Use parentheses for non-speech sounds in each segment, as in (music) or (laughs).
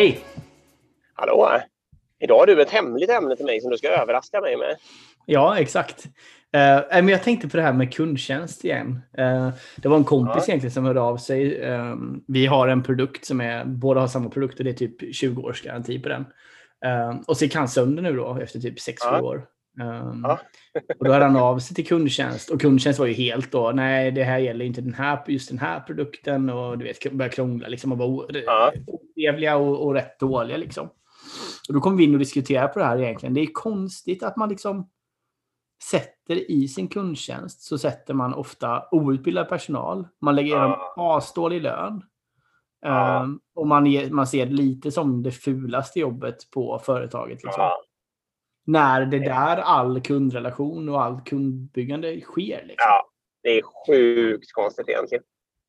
Hej! Hallå! Idag har du ett hemligt ämne till mig som du ska överraska mig med. Ja, exakt. Uh, men jag tänkte på det här med kundtjänst igen. Uh, det var en kompis ja. egentligen som hörde av sig. Um, vi har en produkt som är, båda har samma produkt och det är typ 20 års garanti på den. Uh, och så gick han sönder nu då efter typ 6-7 ja. år. Um, ja. (laughs) och då hade han av sig till kundtjänst och kundtjänst var ju helt då, nej det här gäller inte den här, just den här produkten och du vet, började krångla liksom och vara ja. Otrevliga och, och rätt dåliga liksom. Och då kom vi in och diskuterade på det här egentligen. Det är konstigt att man liksom sätter i sin kundtjänst så sätter man ofta outbildad personal. Man lägger ja. dem asdålig lön. Ja. Um, och man, ger, man ser det lite som det fulaste jobbet på företaget. Liksom. Ja. När det där all kundrelation och allt kundbyggande sker. Liksom. Ja, det är sjukt konstigt egentligen.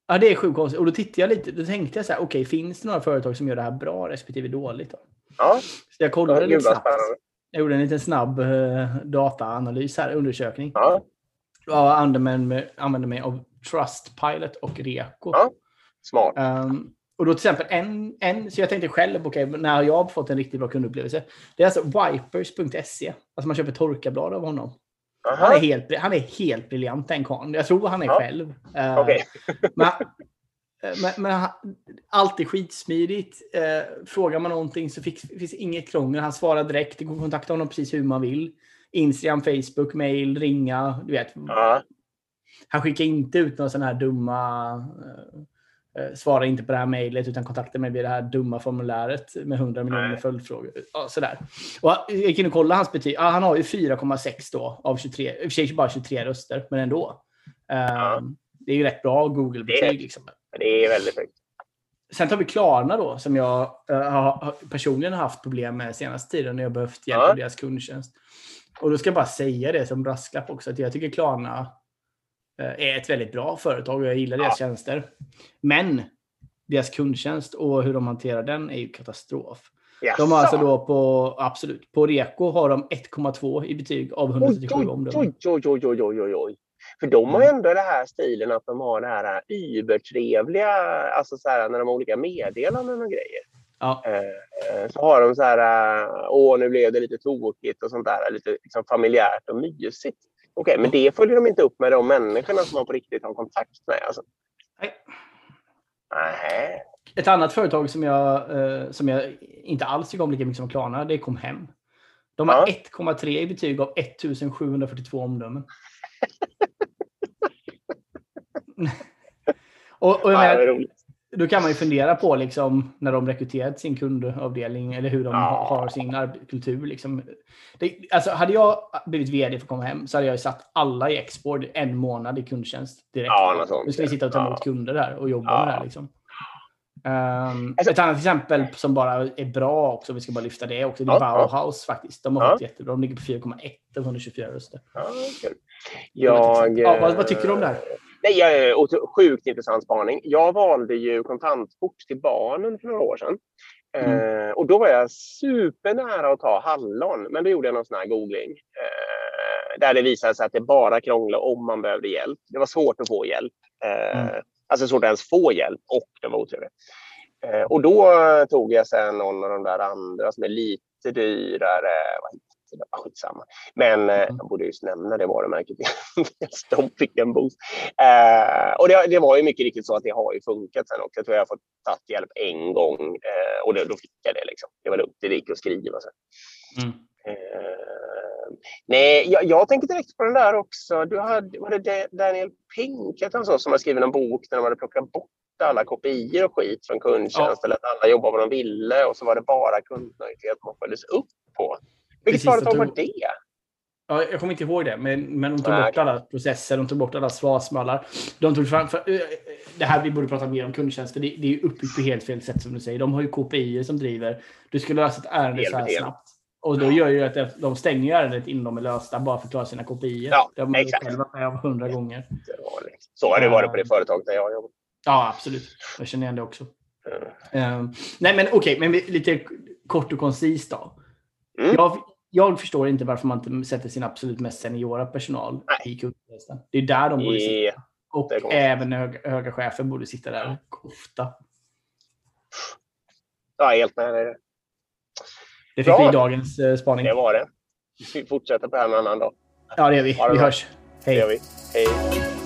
Ja, det är sjukt konstigt. Och då tittade jag lite. Då tänkte jag så här, okej, okay, finns det några företag som gör det här bra respektive dåligt? Då? Ja. Så jag kollade lite snabbt. Jag gjorde en liten snabb uh, dataanalys här, undersökning. Ja. Jag använde mig, av Trustpilot och Reko. Ja. Smart. Um, och då till exempel en, en, så jag tänkte själv, okay, när jag har fått en riktigt bra kundupplevelse. Det är alltså wipers.se. Alltså man köper torkarblad av honom. Han är, helt, han är helt briljant den karln. Jag tror han är ja. själv. Uh, okay. (laughs) men, men, men, allt är skitsmidigt. Uh, frågar man någonting så finns, finns inget krångel. Han svarar direkt. Det går att kontakta honom precis hur man vill. Instagram, Facebook, mail, ringa. Du vet. Ja. Han skickar inte ut några sådana här dumma Eh, svara inte på det här mejlet utan kontakta mig via det här dumma formuläret med 100 miljoner följdfrågor. Ja, sådär. Och jag kan kolla hans betyg. Ja, han har ju 4,6 då av 23. I och för sig bara 23 röster, men ändå. Ja. Um, det är ju rätt bra Google-betyg. Liksom. Det är väldigt högt. Sen tar vi Klarna då, som jag uh, har personligen haft problem med senaste tiden när jag behövt hjälp ja. av deras kundtjänst. Och då ska jag bara säga det som brasklapp också, att jag tycker Klarna Eh, är ett väldigt bra företag och jag gillar deras ja. tjänster. Men deras kundtjänst och hur de hanterar den är ju katastrof. Yes. De har alltså då på, absolut, på Reko har de 1,2 i betyg av 137 omdömen. Oj, oj, oj, oj, oj, oj. För de har ju mm. ändå den här stilen att de har det här übertrevliga, alltså så här när de har olika meddelanden och grejer. Ja. Eh, så har de så här, åh nu blev det lite tråkigt och sånt där, lite liksom familjärt och mysigt. Okej, men det följer de inte upp med de människorna som man på riktigt har kontakt med? Alltså. Nej. Nej. Ett annat företag som jag, eh, som jag inte alls tycker om lika mycket som Klarna, det är Comhem. De har ja. 1,3 i betyg av 1742 omdömen. och, och jag menar, då kan man ju fundera på liksom, när de rekryterat sin kundavdelning eller hur de ja. har sin kultur. Liksom. Det, alltså, hade jag blivit vd för att komma hem så hade jag satt alla i Export en månad i kundtjänst direkt. Ja, nu ska vi sitta och ta emot ja. kunder där och jobba ja. med det. Liksom. Um, alltså, ett annat exempel som bara är bra också, vi ska bara lyfta det också, det är ja, Bauhaus faktiskt. De har ja. jättebra. De ligger på 4,1 av 124 röster. Ja, Jag, ja, vad, vad, tycker du om det här? Nej, sjukt intressant spaning. Jag valde ju kontantkort till barnen för några år sedan. Mm. Eh, och då var jag supernära att ta hallon, men då gjorde jag någon sån här googling. Eh, där det visade sig att det bara krånglade om man behövde hjälp. Det var svårt att få hjälp. Eh, mm. Alltså svårt att ens få hjälp och det var otrevligt. Eh, och då tog jag sen någon av de där andra som är lite dyrare. Vad så det var skitsamma. Men eh, mm. jag borde just nämna det varumärket. de fick en boost. Eh, och det, det, var ju mycket riktigt så att det har ju funkat sen också. Jag tror jag har fått tagit hjälp en gång eh, och det, då fick jag det. Liksom. Det var lugnt, det gick att skriva sen. Mm. Eh, nej, jag, jag tänker direkt på den där också. Du hade, var det Daniel Pink så, som har skrivit en bok där de hade plockat bort alla kopior och skit från kundtjänst ja. eller att alla jobbade vad de ville och så var det bara kundnöjdhet man följdes upp på. Vilket företag var det? Ja, jag kommer inte ihåg det, men, men de tog Nej. bort alla processer, de tog bort alla svarsmallar. De tog fram, för, eh, det här vi borde prata mer om kundtjänster. Det, det är uppbyggt på helt fel sätt som du säger. De har ju KPI som driver. Du skulle lösa ett ärende så här snabbt. Och då gör ju att de stänger ärendet innan de är lösta bara för att klara sina KPI. Ja, de har exakt. själva med hundra gånger. Så har det varit på det företaget där jag jobbar. Ja, absolut. Jag känner igen det också. Mm. Um, nej, men okej, okay, men lite kort och koncist då. Mm. Jag, jag förstår inte varför man inte sätter sin absolut mest seniora personal Nej. i kundtjänsten. Det är där de borde sitta. Och även höga, höga chefer borde sitta där ofta. Är helt med dig. Det fick Bra. vi i dagens eh, spaning. Det var det. Vi fortsätter på det här en annan dag. Ja, det gör vi. Vi hörs. Hej. Hej.